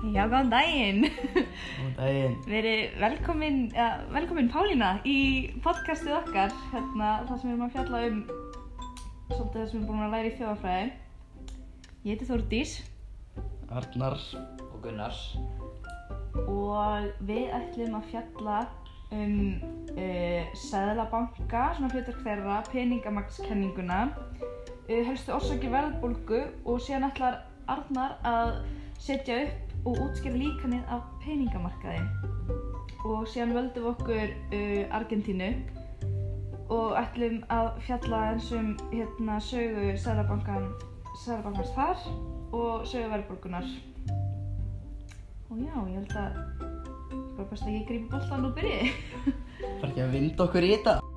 Já, góðan daginn. Góðan daginn. Verið velkomin, ja, velkomin Pálína í podcastið okkar, hérna, það sem við erum að fjalla um svolítið það sem við erum búin að læra í þjóðafræði. Ég heiti Þórdís Arnar. og Gunnars og við ætlum að fjalla um uh, seðlabanka, svona hlutverk þeirra, peningamagskenninguna, uh, helstu orsaki verðbólgu og síðan ætlar Arnar að setja upp og útskýra líkanið af peningamarkaði. Og síðan völdum við okkur uh, Argentínu og ætlum að fjalla eins um hérna, sögu seðlabankans þar og sögu verðbólgunar. Og já, ég held að bara best að ég grípi boltan og byrji. Far ekki að vinda okkur í þetta.